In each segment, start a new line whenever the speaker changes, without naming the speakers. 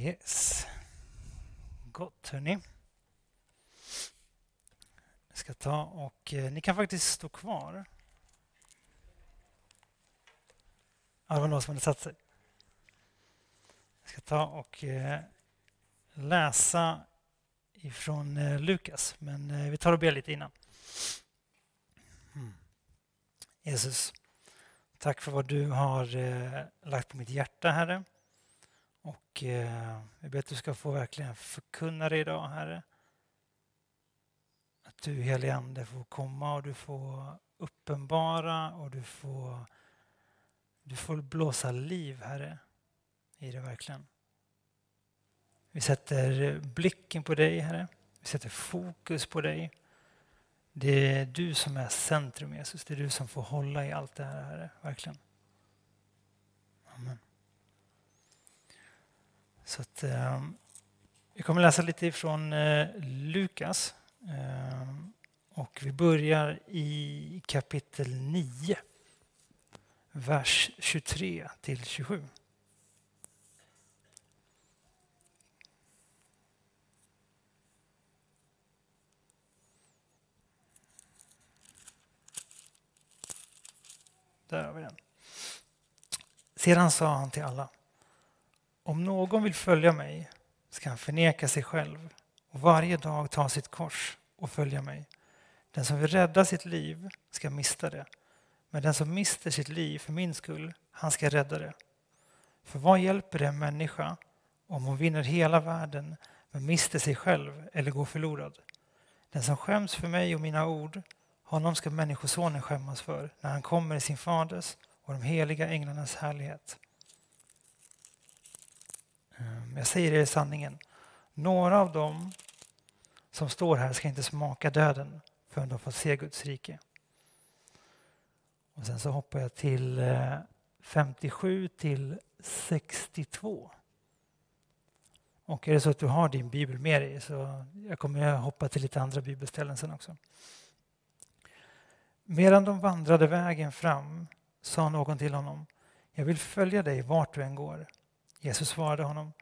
Yes. Gott hörni. Jag ska ta och eh, ni kan faktiskt stå kvar. Ja, det var någon som hade satt sig. Jag ska ta och eh, läsa ifrån eh, Lukas, men eh, vi tar och ber lite innan. Mm. Jesus, tack för vad du har eh, lagt på mitt hjärta, Herre. Och eh, jag ber att du ska få verkligen förkunna det idag, Herre. Att du, helige Ande, får komma och du får uppenbara och du får, du får blåsa liv, Herre, i det verkligen. Vi sätter blicken på dig, Herre. Vi sätter fokus på dig. Det är du som är centrum, Jesus. Det är du som får hålla i allt det här, Herre. Verkligen. Så att, eh, vi kommer läsa lite ifrån eh, Lukas. Eh, och vi börjar i kapitel 9, vers 23 till 27. Där har vi den. Sedan sa han till alla. Om någon vill följa mig ska han förneka sig själv och varje dag ta sitt kors och följa mig. Den som vill rädda sitt liv ska mista det. Men den som mister sitt liv för min skull, han ska rädda det. För vad hjälper det en människa om hon vinner hela världen men mister sig själv eller går förlorad? Den som skäms för mig och mina ord, honom ska Människosonen skämmas för när han kommer i sin faders och de heliga änglarnas härlighet. Jag säger er sanningen. Några av dem som står här ska inte smaka döden förrän de får se Guds rike. Och sen så hoppar jag till eh, 57 till 62. Och är det så att du har din bibel med dig så jag kommer hoppa till lite andra bibelställen sen också. Medan de vandrade vägen fram sa någon till honom Jag vill följa dig vart du än går. Jesus svarade honom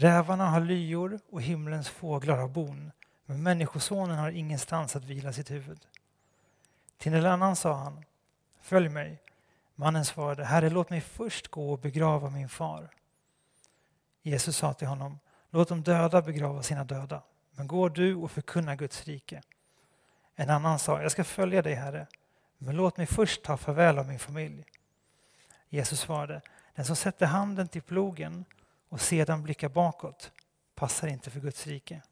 Rävarna har lyor och himlens fåglar har bon men Människosonen har ingenstans att vila sitt huvud. Till en annan sa han Följ mig. Mannen svarade Herre, låt mig först gå och begrava min far. Jesus sa till honom Låt de döda begrava sina döda men gå du och förkunna Guds rike. En annan sa Jag ska följa dig, Herre men låt mig först ta farväl av min familj. Jesus svarade, den som sätter handen till plogen och sedan blickar bakåt passar inte för Guds rike.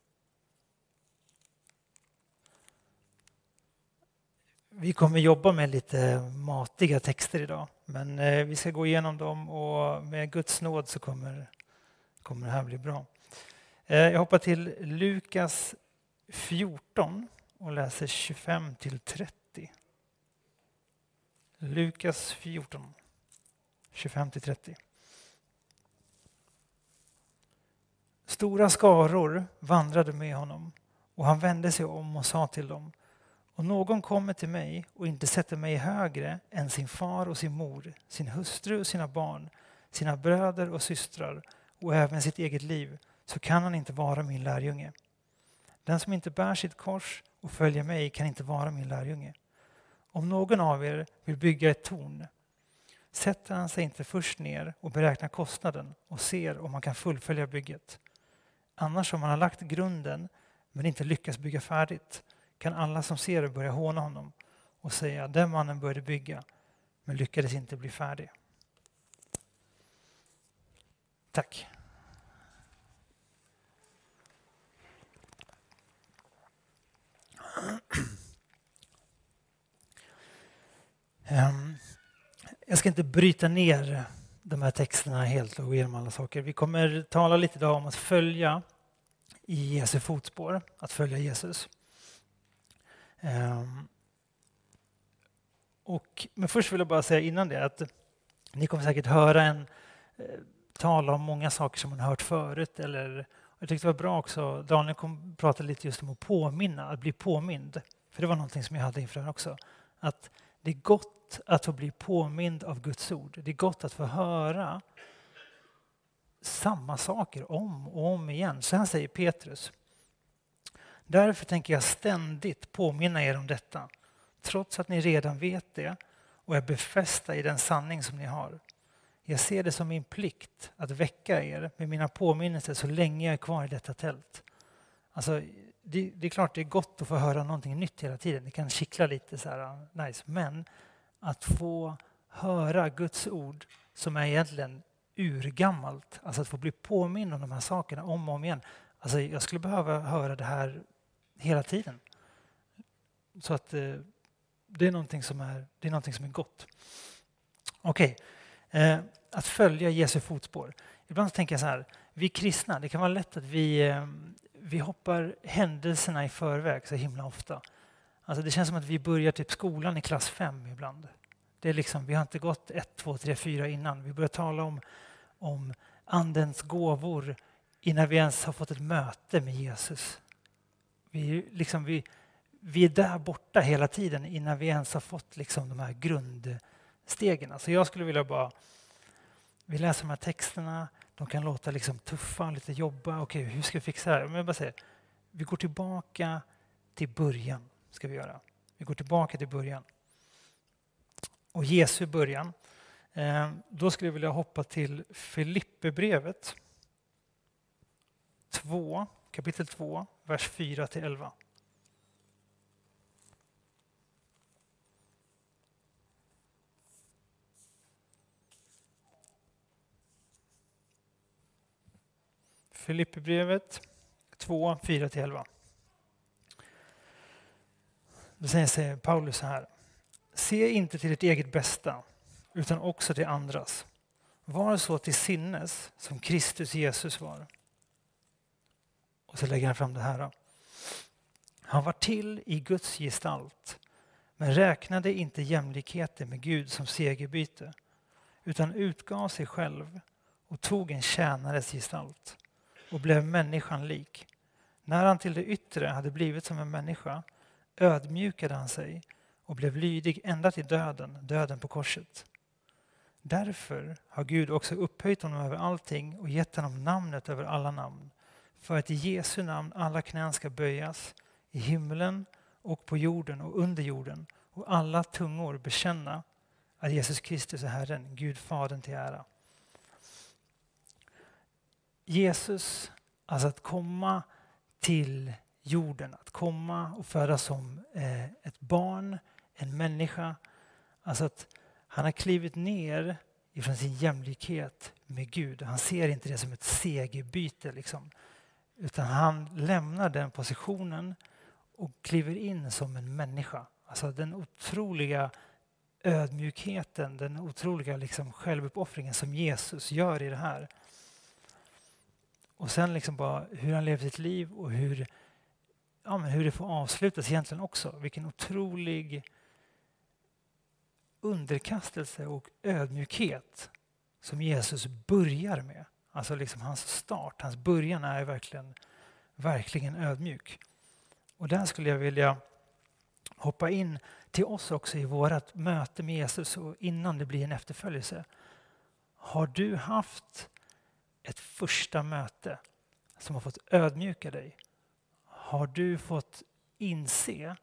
Vi kommer jobba med lite matiga texter idag, men eh, vi ska gå igenom dem och med Guds nåd så kommer, kommer det här bli bra. Eh, jag hoppar till Lukas 14 och läser 25 till 30. Lukas 14, 25-30. Stora skaror vandrade med honom och han vände sig om och sa till dem om någon kommer till mig och inte sätter mig högre än sin far och sin mor, sin hustru och sina barn, sina bröder och systrar och även sitt eget liv så kan han inte vara min lärjunge. Den som inte bär sitt kors och följer mig kan inte vara min lärjunge. Om någon av er vill bygga ett torn sätter han sig inte först ner och beräknar kostnaden och ser om han kan fullfölja bygget. Annars om han har lagt grunden men inte lyckas bygga färdigt kan alla som ser det börja håna honom och säga den mannen började bygga men lyckades inte bli färdig. Tack. Ehm, jag ska inte bryta ner de här texterna helt och gå igenom alla saker. Vi kommer tala lite idag om att följa i Jesu fotspår, att följa Jesus. Ehm, och, men först vill jag bara säga innan det att ni kommer säkert höra en eh, tala om många saker som man hört förut. Eller, jag tyckte det var bra också, Daniel kom pratade lite just om att påminna, att bli påmind. För det var någonting som jag hade inför också. Att det är gott att få bli påmind av Guds ord. Det är gott att få höra samma saker om och om igen. Så här säger Petrus. Därför tänker jag ständigt påminna er om detta, trots att ni redan vet det och är befästa i den sanning som ni har. Jag ser det som min plikt att väcka er med mina påminnelser så länge jag är kvar i detta tält. Alltså, det, det, är klart det är gott att få höra någonting nytt hela tiden. Det kan kittla lite så här, ah, nice. Men att få höra Guds ord som är egentligen urgammalt, alltså att få bli påminn om de här sakerna om och om igen. Alltså jag skulle behöva höra det här hela tiden. Så att eh, det, är någonting som är, det är någonting som är gott. Okej, okay. eh, att följa Jesu fotspår. Ibland tänker jag så här, vi kristna, det kan vara lätt att vi, eh, vi hoppar händelserna i förväg så himla ofta. Alltså det känns som att vi börjar typ skolan i klass 5 ibland. Det är liksom, vi har inte gått ett, två, tre, fyra innan. Vi börjar tala om, om Andens gåvor innan vi ens har fått ett möte med Jesus. Vi, liksom, vi, vi är där borta hela tiden innan vi ens har fått liksom, de här grundstegen. Så jag skulle vilja bara... Vi läser de här texterna, de kan låta liksom tuffa, lite jobba. Okej, hur ska vi fixa det här? Men jag bara säger, vi går tillbaka till början ska Vi göra. Vi går tillbaka till början. Och Jesu början. Eh, då skulle jag vilja hoppa till Filipperbrevet 2, kapitel 2, vers 4 till 11. Filipperbrevet 2, 4 till 11. Då säger Paulus så här. Se inte till ert eget bästa, utan också till andras. Var så till sinnes som Kristus Jesus var. Och så lägger han fram det här. Han var till i Guds gestalt, men räknade inte jämlikheten med Gud som segerbyte, utan utgav sig själv och tog en tjänares gestalt och blev människan lik. När han till det yttre hade blivit som en människa ödmjukade han sig och blev lydig ända till döden, döden på korset. Därför har Gud också upphöjt honom över allting och gett honom namnet över alla namn för att i Jesu namn alla knän ska böjas i himlen och på jorden och under jorden och alla tungor bekänna att Jesus Kristus är Herren, Gud Fadern till ära. Jesus, alltså att komma till jorden, att komma och födas som eh, ett barn, en människa. Alltså att han har klivit ner ifrån sin jämlikhet med Gud. Han ser inte det som ett segerbyte. Liksom. Utan han lämnar den positionen och kliver in som en människa. Alltså den otroliga ödmjukheten, den otroliga liksom självuppoffringen som Jesus gör i det här. Och sen liksom bara hur han lever sitt liv och hur, ja, men hur det får avslutas egentligen också. Vilken otrolig underkastelse och ödmjukhet som Jesus börjar med. Alltså liksom hans start, hans början är verkligen, verkligen ödmjuk. Och där skulle jag vilja hoppa in till oss också i vårt möte med Jesus och innan det blir en efterföljelse. Har du haft ett första möte som har fått ödmjuka dig? Har du fått inse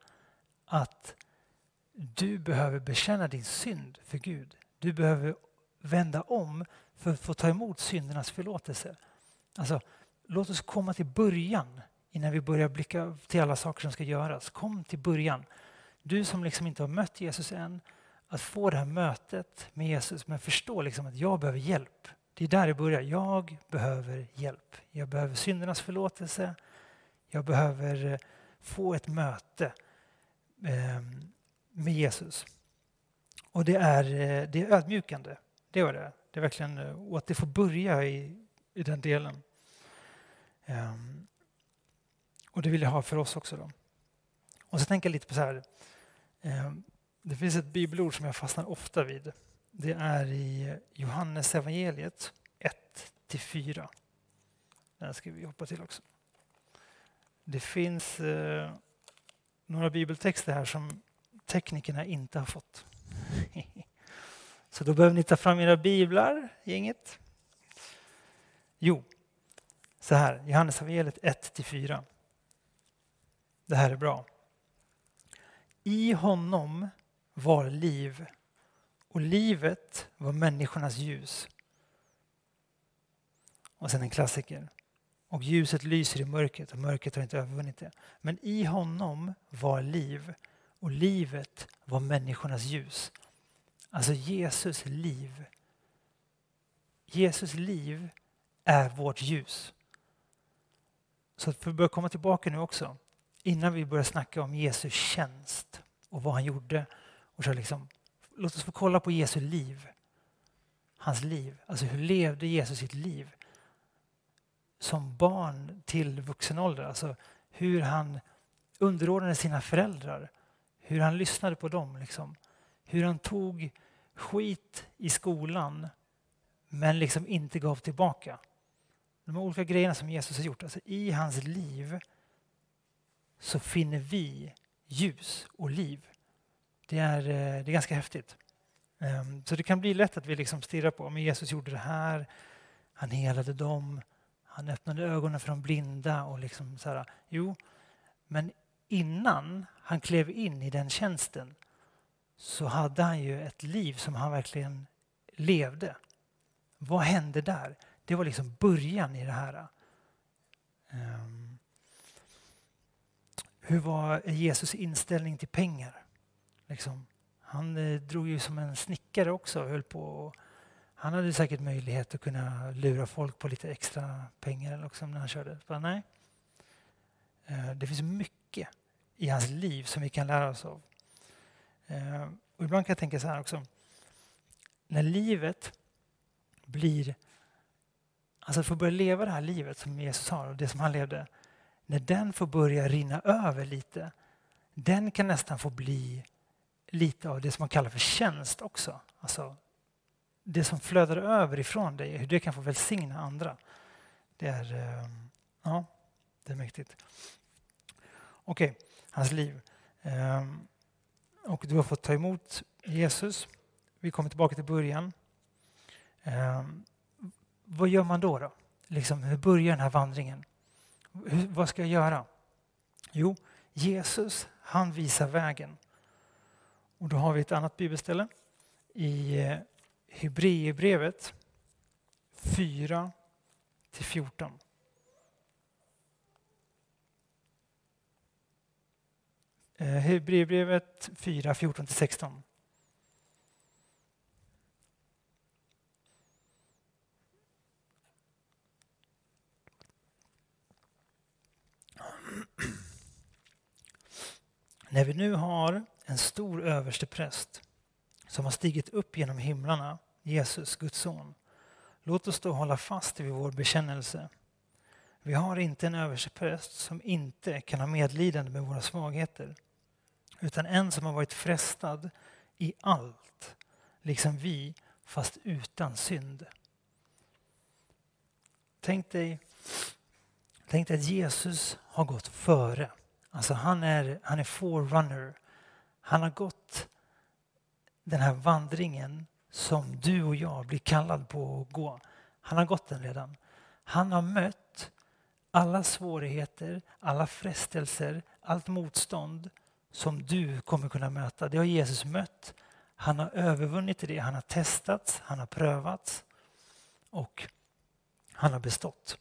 att du behöver bekänna din synd för Gud? Du behöver vända om för att få ta emot syndernas förlåtelse. Alltså, låt oss komma till början innan vi börjar blicka till alla saker som ska göras. Kom till början. Du som liksom inte har mött Jesus än, att få det här mötet med Jesus men förstå liksom att jag behöver hjälp. Det är där det börjar. Jag behöver hjälp. Jag behöver syndernas förlåtelse. Jag behöver eh, få ett möte eh, med Jesus. Och det är, eh, det är ödmjukande. Det var det. Det är verkligen, och att det får börja i, i den delen. Ehm, och det vill jag ha för oss också. Då. Och så tänker jag lite på så här. Ehm, det finns ett bibelord som jag fastnar ofta vid. Det är i Johannes evangeliet 1-4. Den ska vi hoppa till också. Det finns eh, några bibeltexter här som teknikerna inte har fått. Så då behöver ni ta fram era biblar, gänget. Jo, så här, Johannesevangeliet 1-4. Det här är bra. I honom var liv och livet var människornas ljus. Och sen en klassiker. Och ljuset lyser i mörkret och mörkret har inte övervunnit det. Men i honom var liv och livet var människornas ljus. Alltså Jesus liv. Jesus liv är vårt ljus. Så för att börja komma tillbaka nu också, innan vi börjar snacka om Jesu tjänst och vad han gjorde. Och så liksom, låt oss få kolla på Jesu liv. Hans liv. Alltså hur levde Jesus sitt liv? Som barn till vuxen ålder. Alltså hur han underordnade sina föräldrar. Hur han lyssnade på dem. Liksom. Hur han tog skit i skolan men liksom inte gav tillbaka. De olika grejerna som Jesus har gjort. Alltså I hans liv så finner vi ljus och liv. Det är, eh, det är ganska häftigt. Ehm, så det kan bli lätt att vi liksom stirrar på men Jesus gjorde det här, han helade dem, han öppnade ögonen för de blinda och liksom så här. Jo, men innan han klev in i den tjänsten så hade han ju ett liv som han verkligen levde. Vad hände där? Det var liksom början i det här. Um, hur var Jesus inställning till pengar? Liksom, han eh, drog ju som en snickare också höll på han hade säkert möjlighet att kunna lura folk på lite extra pengar eller också när han körde. Bara, nej. Eh, det finns mycket i hans liv som vi kan lära oss av. Eh, och ibland kan jag tänka så här också. När livet blir... Alltså att få börja leva det här livet som Jesus har och det som han levde. När den får börja rinna över lite, den kan nästan få bli lite av det som man kallar för tjänst också. Alltså det som flödar över ifrån dig, hur det kan få välsigna andra. Det är, eh, ja, det är mäktigt. Okej, okay, hans liv. Ehm, och du har fått ta emot Jesus. Vi kommer tillbaka till början. Ehm, vad gör man då? då? Liksom, hur börjar den här vandringen? Hur, vad ska jag göra? Jo, Jesus han visar vägen. Och då har vi ett annat bibelställe i eh, Hebreerbrevet 4 till 14. Eh, Hebreerbrevet 4, 14-16. När vi nu har en stor överstepräst som har stigit upp genom himlarna, Jesus, Guds son. Låt oss då hålla fast vid vår bekännelse. Vi har inte en överstepräst som inte kan ha medlidande med våra svagheter utan en som har varit frestad i allt, liksom vi, fast utan synd. Tänk dig, tänk dig att Jesus har gått före. Alltså han är, han är forerunner. Han har gått den här vandringen som du och jag blir kallad på att gå. Han har gått den redan. Han har mött alla svårigheter, alla frestelser, allt motstånd som du kommer kunna möta. Det har Jesus mött. Han har övervunnit det. Han har testats, han har prövats och han har bestått.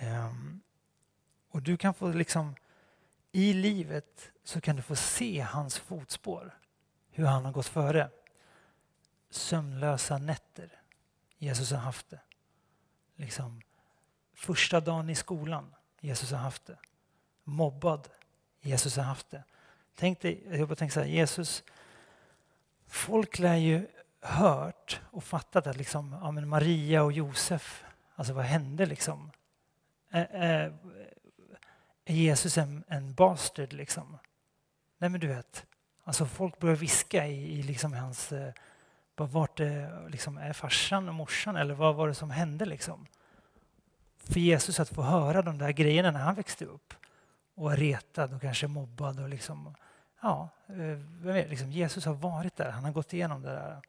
Um, och du kan få liksom i livet så kan du få se hans fotspår. Hur han har gått före. Sömnlösa nätter. Jesus har haft det. Liksom, första dagen i skolan. Jesus har haft det. Mobbad. Jesus har haft det. Tänk dig, jag bara tänker så här, Jesus, folk lär ju hört och fattat att liksom, ja, men Maria och Josef, alltså vad hände liksom? Är, Jesus en, en bastard liksom? Nej men du vet, alltså folk börjar viska i, i liksom hans, eh, vart det, liksom, är farsan och morsan eller vad var det som hände liksom? För Jesus att få höra de där grejerna när han växte upp och var retad och kanske mobbad. Och liksom, ja, eh, vet, liksom Jesus har varit där, han har gått igenom det där.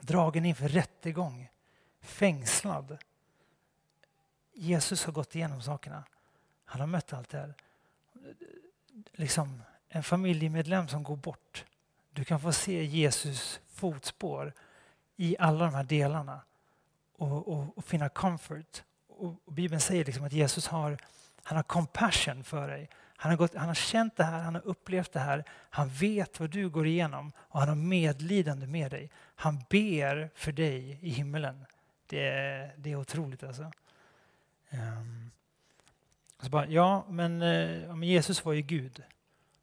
Dragen inför rättegång. fängslad. Jesus har gått igenom sakerna. Han har mött allt det här. Liksom en familjemedlem som går bort. Du kan få se Jesus fotspår i alla de här delarna och, och, och finna comfort. Och, och Bibeln säger liksom att Jesus har, han har compassion för dig. Han har, gått, han har känt det här, han har upplevt det här. Han vet vad du går igenom och han har medlidande med dig. Han ber för dig i himmelen. Det är, det är otroligt alltså. Um, så bara, ja, men, eh, men Jesus var ju Gud.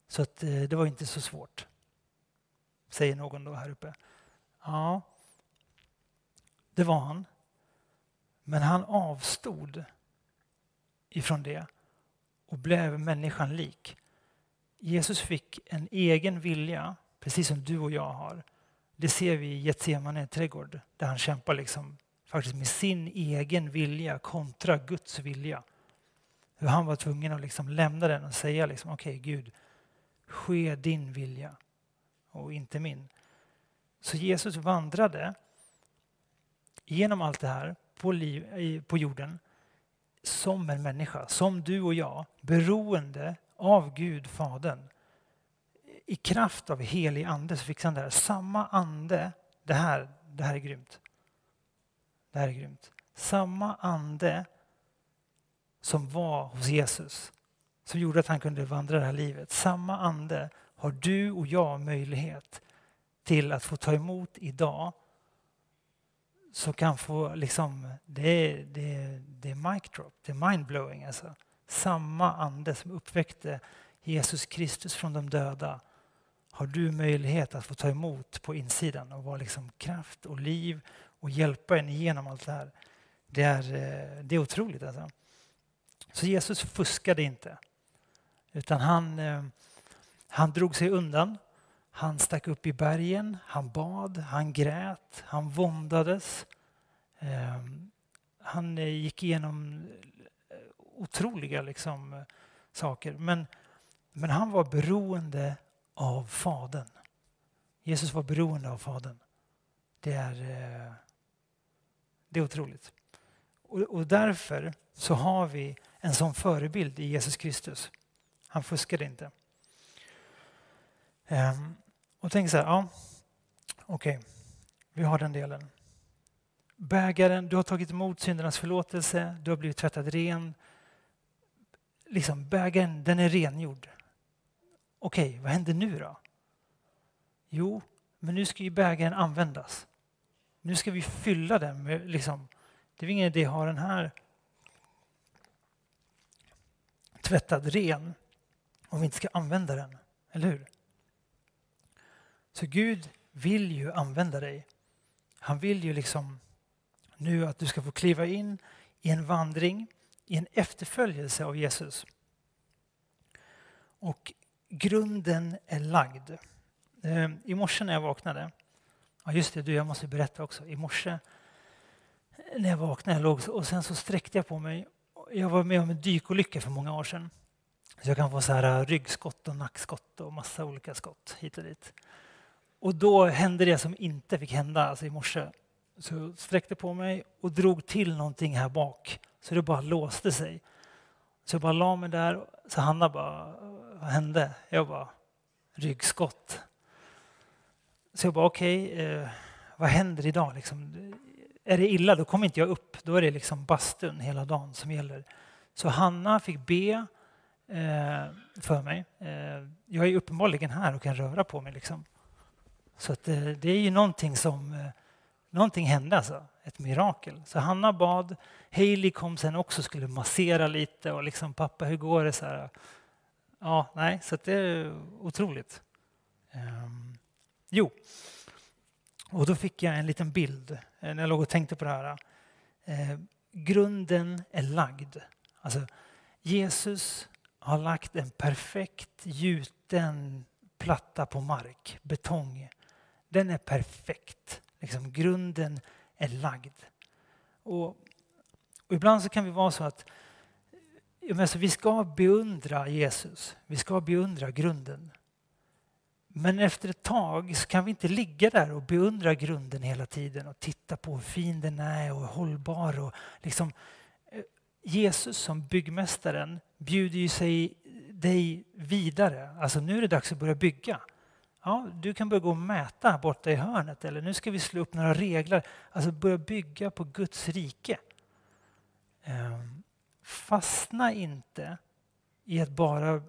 Så att, eh, det var inte så svårt. Säger någon då här uppe. Ja, det var han. Men han avstod ifrån det och blev människan lik. Jesus fick en egen vilja, precis som du och jag har. Det ser vi i Getsemane trädgård, där han kämpar liksom faktiskt med sin egen vilja kontra Guds vilja. Hur han var tvungen att liksom lämna den och säga liksom, okej okay, Gud, ske din vilja och inte min. Så Jesus vandrade genom allt det här på, liv, på jorden som en människa, som du och jag, beroende av Gud, Fadern. I kraft av helig ande så fick han det här. Samma ande, det här, det här är grymt. Det här är grymt. Samma ande som var hos Jesus, som gjorde att han kunde vandra det här livet. Samma ande har du och jag möjlighet till att få ta emot idag så kan få liksom, det är, det, det är mic drop, det är mindblowing alltså. Samma ande som uppväckte Jesus Kristus från de döda har du möjlighet att få ta emot på insidan och vara liksom kraft och liv och hjälpa en igenom allt det här. Det är, eh, det är otroligt alltså. Så Jesus fuskade inte. Utan han, eh, han drog sig undan han stack upp i bergen, han bad, han grät, han våndades. Ehm, han eh, gick igenom eh, otroliga liksom, saker. Men, men han var beroende av Fadern. Jesus var beroende av Fadern. Det är, eh, det är otroligt. Och, och därför så har vi en sån förebild i Jesus Kristus. Han fuskade inte. Ehm, och tänk så här, ja, okej, okay, vi har den delen. Bägaren, du har tagit emot syndernas förlåtelse, du har blivit tvättad ren. Liksom, bägaren, den är rengjord. Okej, okay, vad händer nu då? Jo, men nu ska ju bägaren användas. Nu ska vi fylla den med, liksom, det är ingen idé att ha den här tvättad ren om vi inte ska använda den, eller hur? Så Gud vill ju använda dig. Han vill ju liksom nu att du ska få kliva in i en vandring, i en efterföljelse av Jesus. Och grunden är lagd. Ehm, I morse när jag vaknade, ja just det, du, jag måste berätta också. I morse när jag vaknade jag låg och sen så sträckte jag på mig. Jag var med om en dykolycka för många år sedan. Så jag kan få så här äh, ryggskott och nackskott och massa olika skott hit och dit. Och då hände det som inte fick hända alltså i morse. Så jag sträckte på mig och drog till någonting här bak så det bara låste sig. Så jag bara la mig där, så Hanna bara, vad hände? Jag bara, ryggskott. Så jag bara, okej, okay, eh, vad händer idag? Liksom, är det illa, då kommer inte jag upp. Då är det liksom bastun hela dagen som gäller. Så Hanna fick be eh, för mig. Eh, jag är uppenbarligen här och kan röra på mig. Liksom. Så att det, det är ju någonting som eh, någonting hände alltså, ett mirakel. Så Hanna bad, Hailey kom sen också skulle massera lite och liksom pappa hur går det? Så här. Ja, nej, så det är otroligt. Um, jo, och då fick jag en liten bild eh, när jag låg och tänkte på det här. Eh, grunden är lagd. Alltså, Jesus har lagt en perfekt gjuten platta på mark, betong den är perfekt. Liksom, grunden är lagd. Och, och ibland så kan vi vara så att alltså, vi ska beundra Jesus. Vi ska beundra grunden. Men efter ett tag så kan vi inte ligga där och beundra grunden hela tiden och titta på hur fin den är och hållbar. Och liksom, eh, Jesus som byggmästaren bjuder ju sig dig vidare. Alltså nu är det dags att börja bygga. Ja, du kan börja gå och mäta borta i hörnet eller nu ska vi slå upp några regler. Alltså börja bygga på Guds rike. Ehm, fastna inte i att bara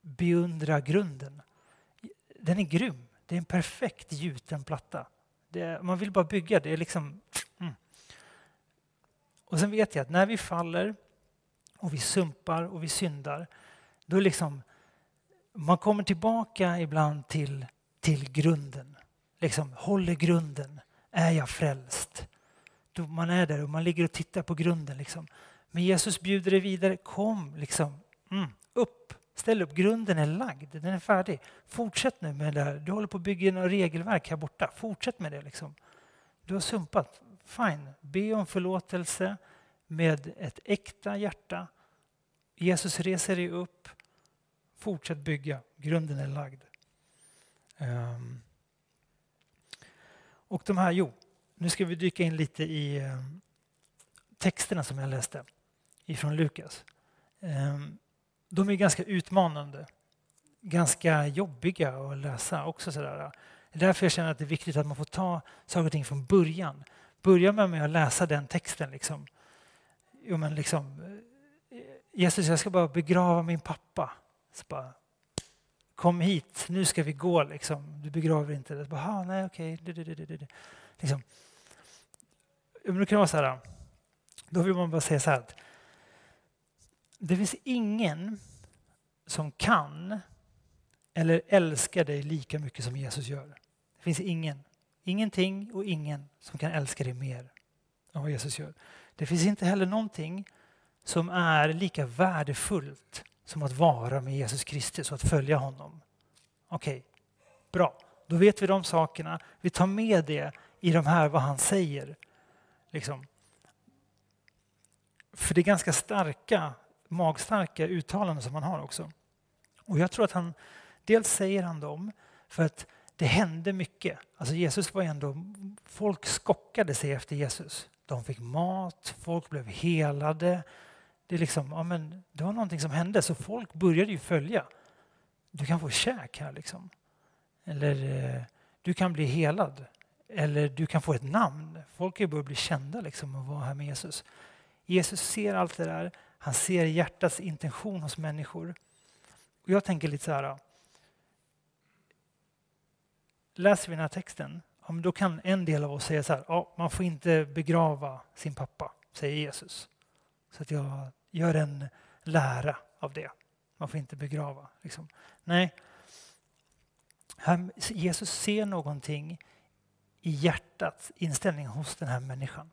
beundra grunden. Den är grym. Det är en perfekt gjuten platta. Är, man vill bara bygga. Det är liksom... Mm. Och sen vet jag att när vi faller och vi sumpar och vi syndar, då liksom man kommer tillbaka ibland till, till grunden. Liksom, håller grunden. Är jag frälst? Då man är där och man ligger och tittar på grunden. Liksom. Men Jesus bjuder dig vidare. Kom, liksom, mm, upp. Ställ upp. Grunden är lagd. Den är färdig. Fortsätt nu med det där. Du håller på att bygga något regelverk här borta. Fortsätt med det. Liksom. Du har sumpat. Fine. Be om förlåtelse med ett äkta hjärta. Jesus reser dig upp Fortsätt bygga, grunden är lagd. Um. Och de här, jo, nu ska vi dyka in lite i um, texterna som jag läste ifrån Lukas. Um, de är ganska utmanande, ganska jobbiga att läsa också. Sådär. Det är därför jag känner att det är viktigt att man får ta saker och ting från början. Börja med att läsa den texten. Liksom. Jo, men liksom, eh, Jesus, jag ska bara begrava min pappa. Så bara, kom hit, nu ska vi gå liksom. Du begraver inte det. Bara, nej okej. Okay. Liksom. Men det kan vara så här, då vill man bara säga så här att det finns ingen som kan eller älskar dig lika mycket som Jesus gör. Det finns ingen, ingenting och ingen som kan älska dig mer än vad Jesus gör. Det finns inte heller någonting som är lika värdefullt som att vara med Jesus Kristus och att följa honom. Okej, okay, bra. Då vet vi de sakerna. Vi tar med det i de här, vad han säger. Liksom. För det är ganska starka, magstarka uttalanden som han har också. Och jag tror att han, dels säger han dem för att det hände mycket. Alltså Jesus var ändå, folk skockade sig efter Jesus. De fick mat, folk blev helade, det, är liksom, ja, men, det var någonting som hände så folk började ju följa. Du kan få käk här liksom. Eller eh, du kan bli helad. Eller du kan få ett namn. Folk börjar bli kända liksom och vara här med Jesus. Jesus ser allt det där. Han ser hjärtats intention hos människor. Och jag tänker lite så här. Läser vi den här texten, ja, då kan en del av oss säga så här. Ja, man får inte begrava sin pappa, säger Jesus. Så att jag gör en lära av det. Man får inte begrava. Liksom. Nej, Jesus ser någonting i hjärtat, inställningen hos den här människan.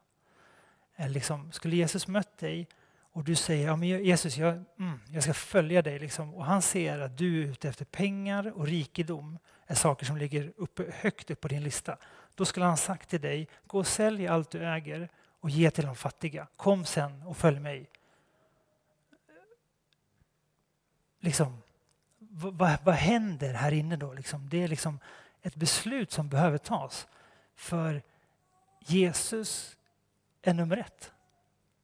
Eh, liksom, skulle Jesus mött dig och du säger ja, men Jesus, jag, mm, jag ska följa dig. Liksom, och han ser att du är ute efter pengar och rikedom är saker som ligger uppe, högt upp på din lista. Då skulle han sagt till dig, gå och sälj allt du äger och ge till de fattiga. Kom sen och följ mig. Liksom, vad, vad händer här inne då? Liksom, det är liksom ett beslut som behöver tas. För Jesus är nummer ett.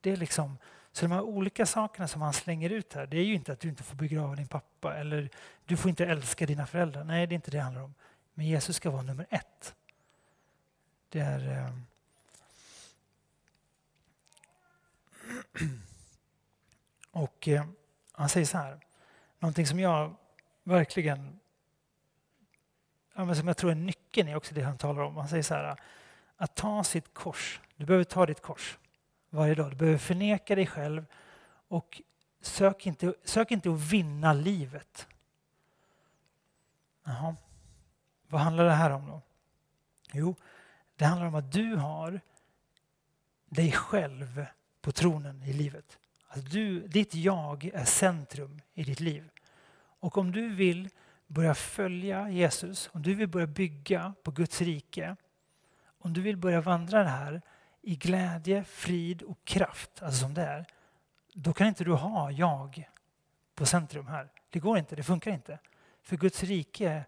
Det är liksom, så de här olika sakerna som han slänger ut här, det är ju inte att du inte får begrava din pappa eller du får inte älska dina föräldrar. Nej, det är inte det det handlar om. Men Jesus ska vara nummer ett. Det är... Eh, Och eh, han säger så här, någonting som jag verkligen, som jag tror är nyckeln i också det han talar om. Han säger så här, att ta sitt kors. Du behöver ta ditt kors varje dag. Du behöver förneka dig själv och sök inte, sök inte att vinna livet. Jaha. Vad handlar det här om då? Jo, det handlar om att du har dig själv på tronen i livet. Alltså du, ditt jag är centrum i ditt liv. Och om du vill börja följa Jesus, om du vill börja bygga på Guds rike, om du vill börja vandra det här i glädje, frid och kraft, alltså som det är, då kan inte du ha jag på centrum här. Det går inte, det funkar inte. För Guds rike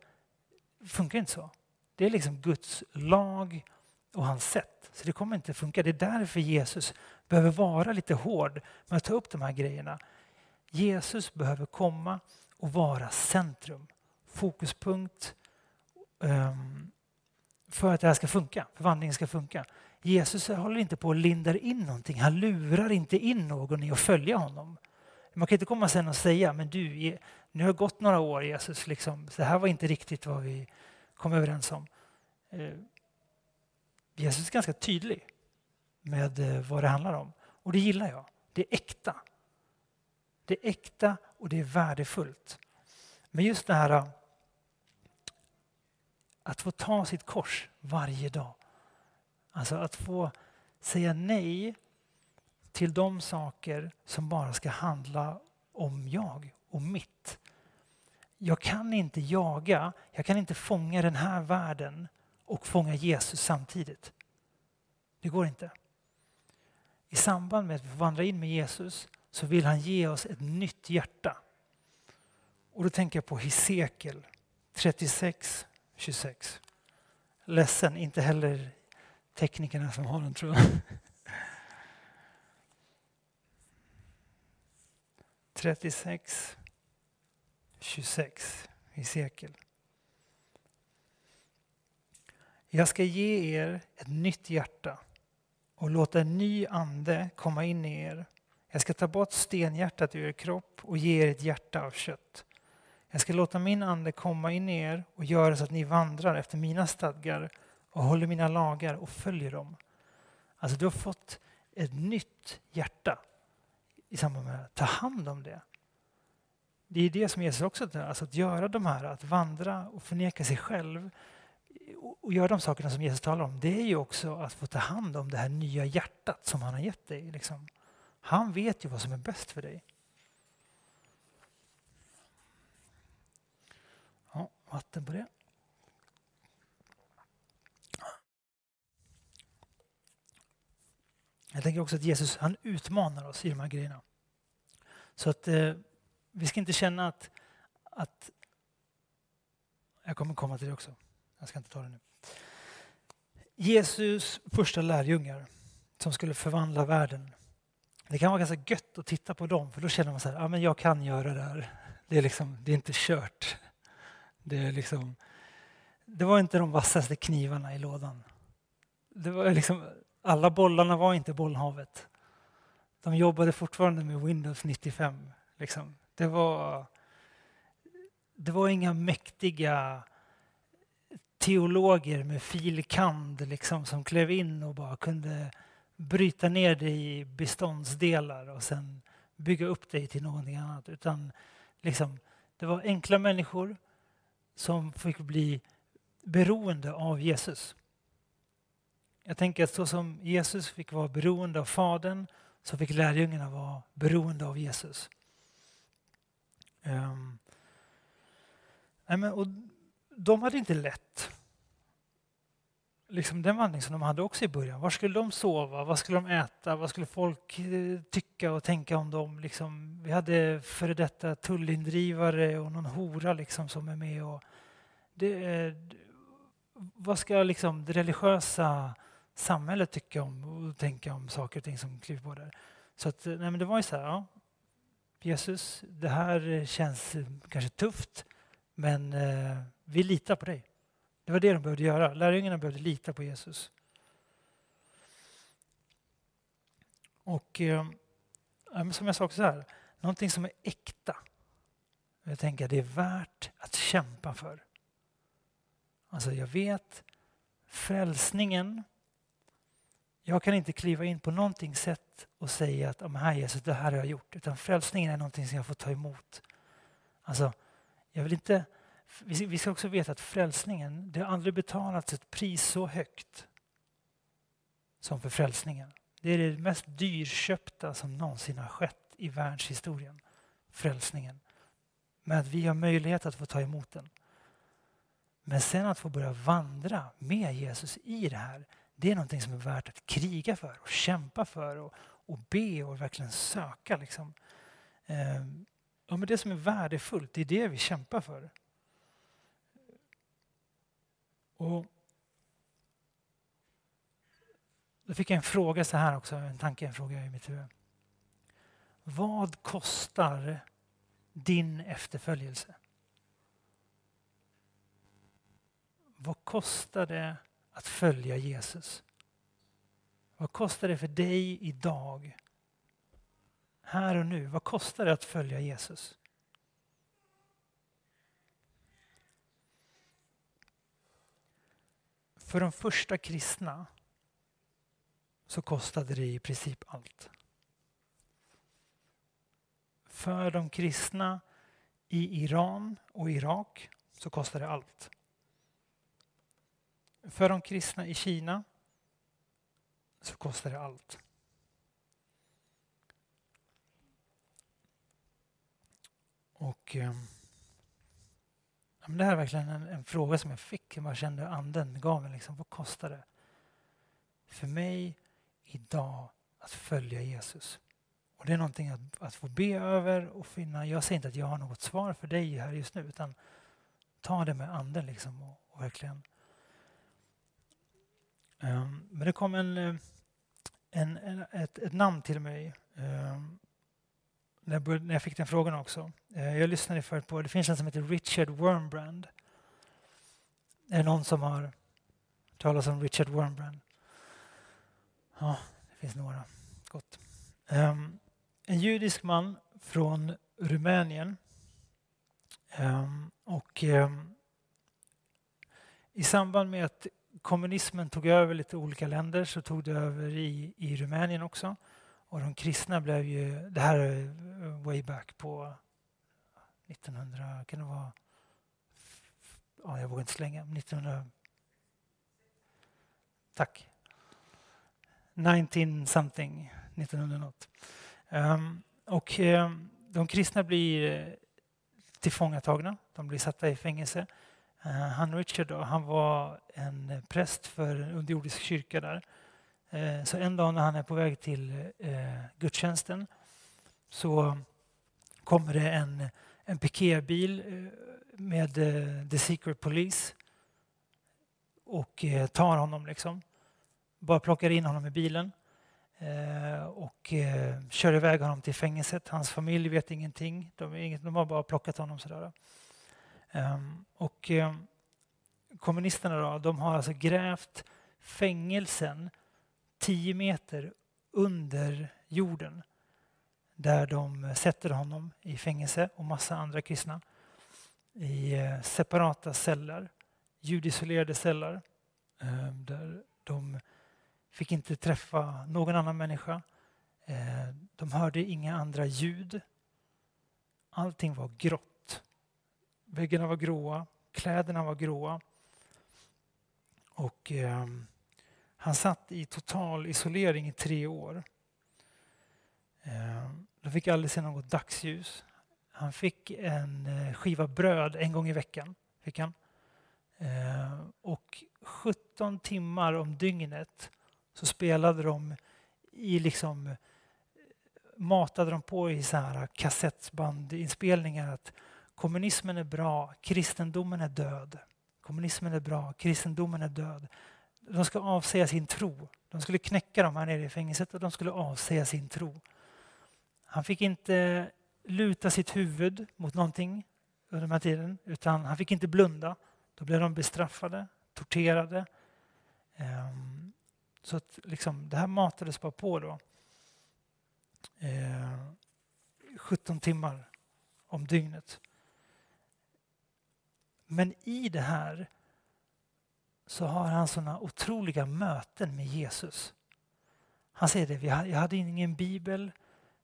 funkar inte så. Det är liksom Guds lag och hans sätt. Så det kommer inte funka. Det är därför Jesus behöver vara lite hård med att ta upp de här grejerna. Jesus behöver komma och vara centrum, fokuspunkt um, för att det här ska funka, förvandlingen ska funka. Jesus håller inte på att lindar in någonting. Han lurar inte in någon i att följa honom. Man kan inte komma sen och säga, men du, nu har gått några år Jesus, liksom, det här var inte riktigt vad vi kom överens om. Eh, Jesus är ganska tydlig med eh, vad det handlar om. Och det gillar jag. Det är äkta. Det är äkta och det är värdefullt. Men just det här eh, att få ta sitt kors varje dag. Alltså att få säga nej till de saker som bara ska handla om jag och mitt. Jag kan inte jaga, jag kan inte fånga den här världen och fånga Jesus samtidigt. Det går inte. I samband med att vi vandrar in med Jesus så vill han ge oss ett nytt hjärta. Och då tänker jag på Hesekiel 36, 26. Ledsen, inte heller teknikerna som har den tror jag. 36, 26 i sekel. Jag ska ge er ett nytt hjärta och låta en ny ande komma in i er. Jag ska ta bort stenhjärtat ur er kropp och ge er ett hjärta av kött. Jag ska låta min ande komma in i er och göra så att ni vandrar efter mina stadgar och håller mina lagar och följer dem. Alltså du har fått ett nytt hjärta i samband med att ta hand om det. Det är det som Jesus också gör, alltså att göra de här, att vandra och förneka sig själv och göra de sakerna som Jesus talar om. Det är ju också att få ta hand om det här nya hjärtat som han har gett dig. Liksom. Han vet ju vad som är bäst för dig. Ja, vatten på det. Jag tänker också att Jesus han utmanar oss i de här grejerna. Så att eh, vi ska inte känna att, att... Jag kommer komma till det också. Jag ska inte ta det nu. Jesus första lärjungar som skulle förvandla världen. Det kan vara ganska gött att titta på dem för då känner man så här, ja men jag kan göra det här. Det är, liksom, det är inte kört. Det, är liksom, det var inte de vassaste knivarna i lådan. Det var liksom, alla bollarna var inte bollhavet. De jobbade fortfarande med Windows 95. Liksom. Det, var, det var inga mäktiga teologer med filkand liksom, som klev in och bara kunde bryta ner det i beståndsdelar och sen bygga upp det till någonting annat. Utan liksom, det var enkla människor som fick bli beroende av Jesus. Jag tänker att så som Jesus fick vara beroende av Fadern så fick lärjungarna vara beroende av Jesus. Um, och de hade inte lätt. Liksom den vandring som de hade också i början. Var skulle de sova? Vad skulle de äta? Vad skulle folk eh, tycka och tänka om dem? Liksom, vi hade före detta tullindrivare och någon hora liksom som är med. Och det, vad ska liksom det religiösa samhället tycka om och tänka om saker och ting som kliver på där? Så att, eh, nej men det var ju så här, ja, Jesus, det här känns kanske tufft, men eh, vi litar på dig. Det var det de behövde göra. Lärjungarna behövde lita på Jesus. Och eh, som jag sa också här, någonting som är äkta. Jag tänker att det är värt att kämpa för. Alltså jag vet frälsningen. Jag kan inte kliva in på någonting sätt och säga att här Jesus, det här har jag gjort. Utan frälsningen är någonting som jag får ta emot. Alltså, jag vill inte vi ska också veta att frälsningen, det har aldrig betalats ett pris så högt som för frälsningen. Det är det mest dyrköpta som någonsin har skett i världshistorien. Frälsningen. Men att vi har möjlighet att få ta emot den. Men sen att få börja vandra med Jesus i det här, det är någonting som är värt att kriga för och kämpa för och, och be och verkligen söka. Liksom. Eh, ja, men det som är värdefullt, det är det vi kämpar för. Och då fick jag en fråga så här också, en tanke, en fråga i mitt huvud. Vad kostar din efterföljelse? Vad kostar det att följa Jesus? Vad kostar det för dig idag? Här och nu, vad kostar det att följa Jesus? För de första kristna så kostade det i princip allt. För de kristna i Iran och Irak så kostade det allt. För de kristna i Kina så kostade det allt. Och eh, det här är verkligen en, en, fråga som jag fick. Jag bara kände anden gav mig. Liksom, vad kostar det för mig idag att följa Jesus? Och Det är någonting att, att få be över och finna. Jag säger inte att jag har något svar för dig här just nu utan ta det med anden liksom och, och verkligen. Um, men det kom en, eh, en, en ett, ett, namn till mig um, när, jag började, när jag fick den frågan också. Eh, jag lyssnade förut på, det finns en som heter Richard Wormbrand. Är det någon som har talat om Richard Wormbrand? Ja, det finns några. Gott. Um, en judisk man från Rumänien. Um, och um, I samband med att kommunismen tog över lite olika länder så tog det över i, i Rumänien också. Och de kristna blev ju, det här är way back på 1900, kan det vara, ja, jag vågar inte slänga, 1900, tack, 19 something, 1900 något. Um, och um, de kristna blir tillfångatagna, de blir satta i fängelse. Uh, han Richard då, han var en präst för en underjordisk kyrka där. Eh, så en dag när han är på väg till eh, gudstjänsten så kommer det en, en piketbil eh, med The Secret Police och tar honom liksom. Bara plockar in honom i bilen och kör iväg honom till fängelset. Hans familj vet ingenting. De, inget, de har bara plockat honom sådär. Ehm, och kommunisterna då, de har alltså grävt fängelsen tio meter under jorden där de sätter honom i fängelse och massa andra kristna i eh, separata celler, ljudisolerade celler eh, där de fick inte träffa någon annan människa. Eh, de hörde inga andra ljud. Allting var grått. Väggarna var gråa, kläderna var gråa. Och eh, han satt i total isolering i tre år. Eh, de fick aldrig se något dagsljus. Han fick en eh, skiva bröd en gång i veckan. Fick han. Eh, och 17 timmar om dygnet så spelade de i liksom matade de på i så här kassettbandinspelningar att kommunismen är bra, kristendomen är död. Kommunismen är bra, kristendomen är död. De ska avsäga sin tro. De skulle knäcka dem här nere i fängelset och de skulle avsäga sin tro. Han fick inte luta sitt huvud mot någonting under den här tiden, utan han fick inte blunda. Då blev de bestraffade, torterade. Ehm, så att liksom, det här matades bara på då. Ehm, 17 timmar om dygnet. Men i det här så har han sådana otroliga möten med Jesus. Han säger det, jag hade ingen bibel,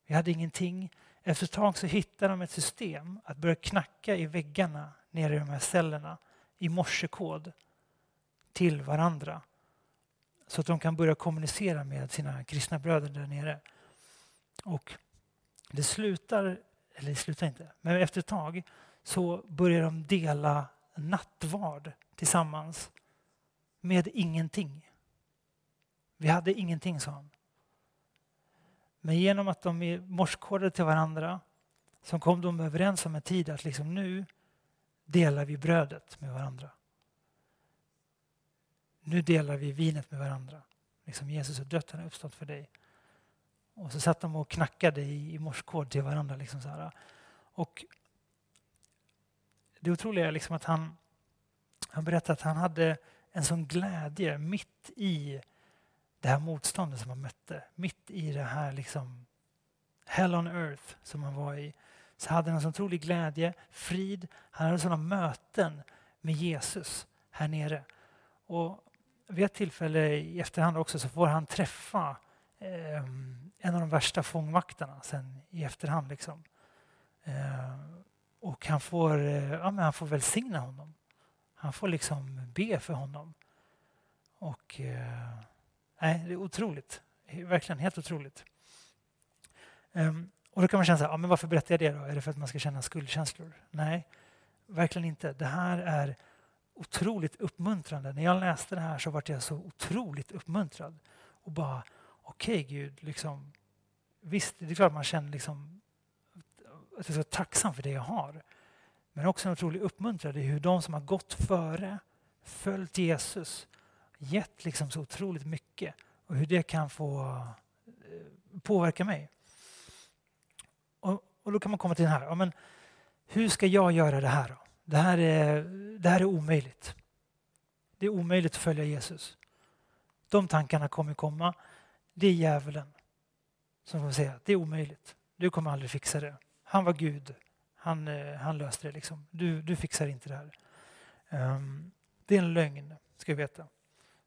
vi hade ingenting. Efter ett tag så hittar de ett system att börja knacka i väggarna nere i de här cellerna i morsekod till varandra så att de kan börja kommunicera med sina kristna bröder där nere. Och det slutar, eller det slutar inte, men efter ett tag så börjar de dela nattvard tillsammans med ingenting. Vi hade ingenting, sa han. Men genom att de är morskodade till varandra så kom de överens om en tid att liksom nu delar vi brödet med varandra. nu delar vi vinet med varandra. Liksom Jesus har dött, han har uppstått för dig. Och så satt de och knackade i, i morskod till varandra. Liksom så här. Och det otroliga är liksom att han, han berättade att han hade en sån glädje mitt i det här motståndet som han mötte. Mitt i det här liksom hell on earth som han var i. Så hade han en sån otrolig glädje, frid. Han hade sådana möten med Jesus här nere. Och vid ett tillfälle i efterhand också så får han träffa eh, en av de värsta fångvaktarna sen i efterhand. Liksom. Eh, och han får, eh, ja, men han får välsigna honom. Han får liksom be för honom. Och eh, nej, det är otroligt. Verkligen helt otroligt. Um, och då kan man känna så här, ja, men varför berättar jag det då? Är det för att man ska känna skuldkänslor? Nej, verkligen inte. Det här är otroligt uppmuntrande. När jag läste det här så var jag så otroligt uppmuntrad. Och bara, okej okay, Gud, liksom, visst, det är klart man känner liksom, att jag är så tacksam för det jag har. Men också en otrolig uppmuntran i hur de som har gått före, följt Jesus, gett liksom så otroligt mycket och hur det kan få eh, påverka mig. Och, och då kan man komma till den här, ja, men hur ska jag göra det här då? Det här är, det här är omöjligt. Det är omöjligt att följa Jesus. De tankarna kommer komma. Det är djävulen som kommer säga att det är omöjligt. Du kommer aldrig fixa det. Han var Gud. Han, eh, han löste det. Liksom. Du, du fixar inte det här. Um, det är en lögn, ska vi veta.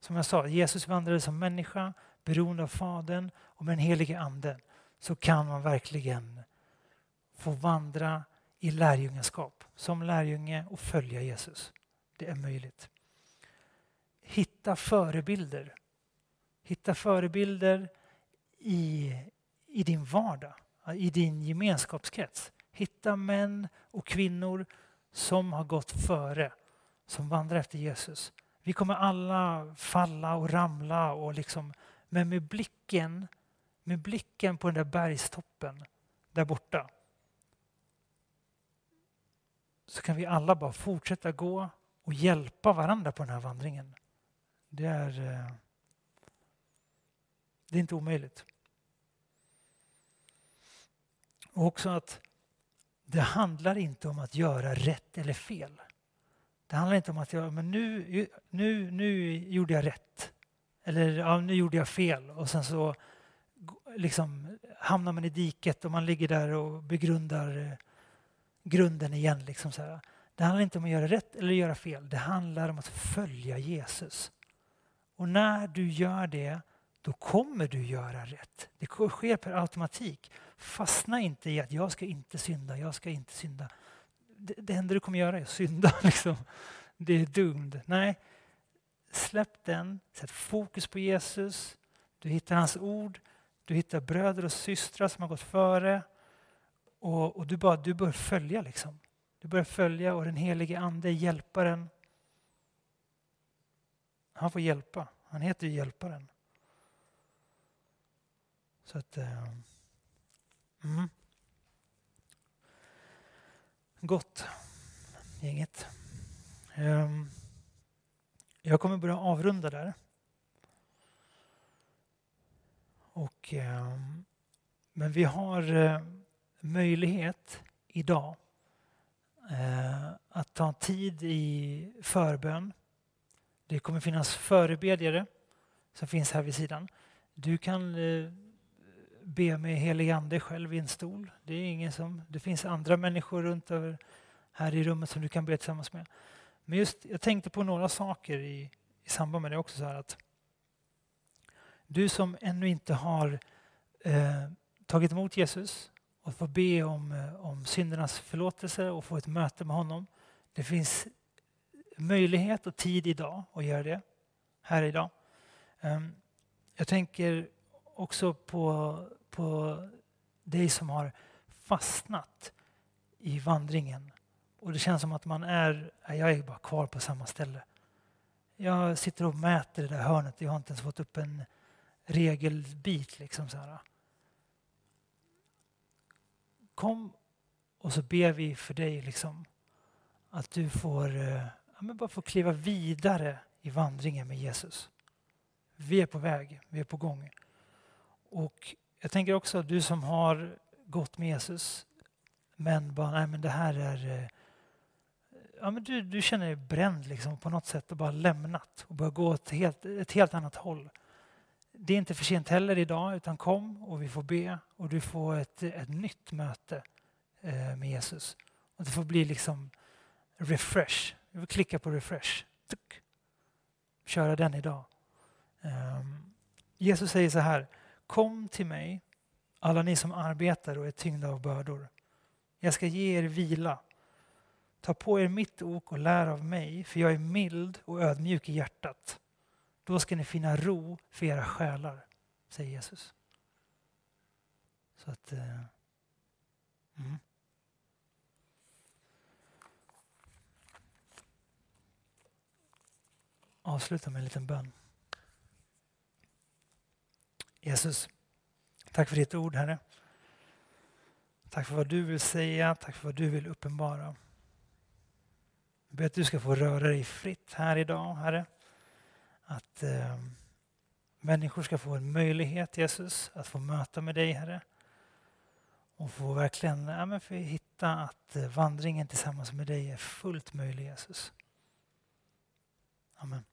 Som jag sa, Jesus vandrade som människa, beroende av Fadern och med den helige Ande så kan man verkligen få vandra i lärjungaskap som lärjunge och följa Jesus. Det är möjligt. Hitta förebilder. Hitta förebilder i, i din vardag, i din gemenskapskrets. Hitta män och kvinnor som har gått före, som vandrar efter Jesus. Vi kommer alla falla och ramla, och liksom, men med blicken, med blicken på den där bergstoppen där borta så kan vi alla bara fortsätta gå och hjälpa varandra på den här vandringen. Det är, eh, det är inte omöjligt. Och också att det handlar inte om att göra rätt eller fel. Det handlar inte om att jag, men nu, nu, nu gjorde jag rätt. Eller ja, nu gjorde jag fel. Och sen så liksom, hamnar man i diket och man ligger där och begrundar eh, grunden igen. Liksom så här. Det handlar inte om att göra rätt eller göra fel. Det handlar om att följa Jesus. Och när du gör det, då kommer du göra rätt. Det sker per automatik. Fastna inte i att jag ska inte synda, jag ska inte synda. Det, det enda du kommer göra är att synda. Liksom. Det är dumt. Nej, släpp den. Sätt fokus på Jesus. Du hittar hans ord. Du hittar bröder och systrar som har gått före. Och, och, du, bara, du bör följa liksom. Du bör följa och den helige ande, hjälparen. Han får hjälpa. Han heter ju hjälparen. Så att... Eh, mm. Gott, gänget. Um, jag kommer börja avrunda där. Och, um, men vi har uh, möjlighet idag eh, att ta tid i förbön. Det kommer finnas förebedjare som finns här vid sidan. Du kan eh, be med helig ande själv i en stol. Det, är ingen som, det finns andra människor runt över här i rummet som du kan be tillsammans med. Men just, jag tänkte på några saker i, i samband med det också. Så att du som ännu inte har eh, tagit emot Jesus och få be om, eh, om syndernas förlåtelse och få ett möte med honom. Det finns möjlighet och tid idag att göra det, här idag. Ehm, jag tänker också på, på dig som har fastnat i vandringen och det känns som att man är, jag är bara kvar på samma ställe. Jag sitter och mäter det där hörnet, jag har inte ens fått upp en regelbit. Liksom så här. Kom och så ber vi för dig liksom att du får, eh, ja, men bara får kliva vidare i i vandringen med Jesus. Vi är på väg, vi är på gång. Och jag tänker också att du som har gått med Jesus men bara, nej men det här är... Eh, ja, men du, du känner dig bränd liksom på något sätt och bara lämnat och börjar gå ett helt, ett helt annat håll. Det är inte för sent heller idag utan kom och vi får be och du får ett, ett nytt möte eh, med Jesus. Och det får bli liksom refresh. Vi vill klicka på refresh. Tuk. Köra den idag. Ehm, Jesus säger så här. Kom till mig, alla ni som arbetar och är tyngda av bördor. Jag ska ge er vila. Ta på er mitt ok och lär av mig, för jag är mild och ödmjuk i hjärtat. Då ska ni finna ro för era själar, säger Jesus. Så att... Eh, mm. Avsluta med en liten bön. Jesus, tack för ditt ord, Herre. Tack för vad du vill säga, tack för vad du vill uppenbara. Jag ber att du ska få röra dig fritt här idag, Herre. Att eh, människor ska få en möjlighet, Jesus, att få möta med dig, Herre. Och få verkligen ja, men få hitta att eh, vandringen tillsammans med dig är fullt möjlig, Jesus. Amen.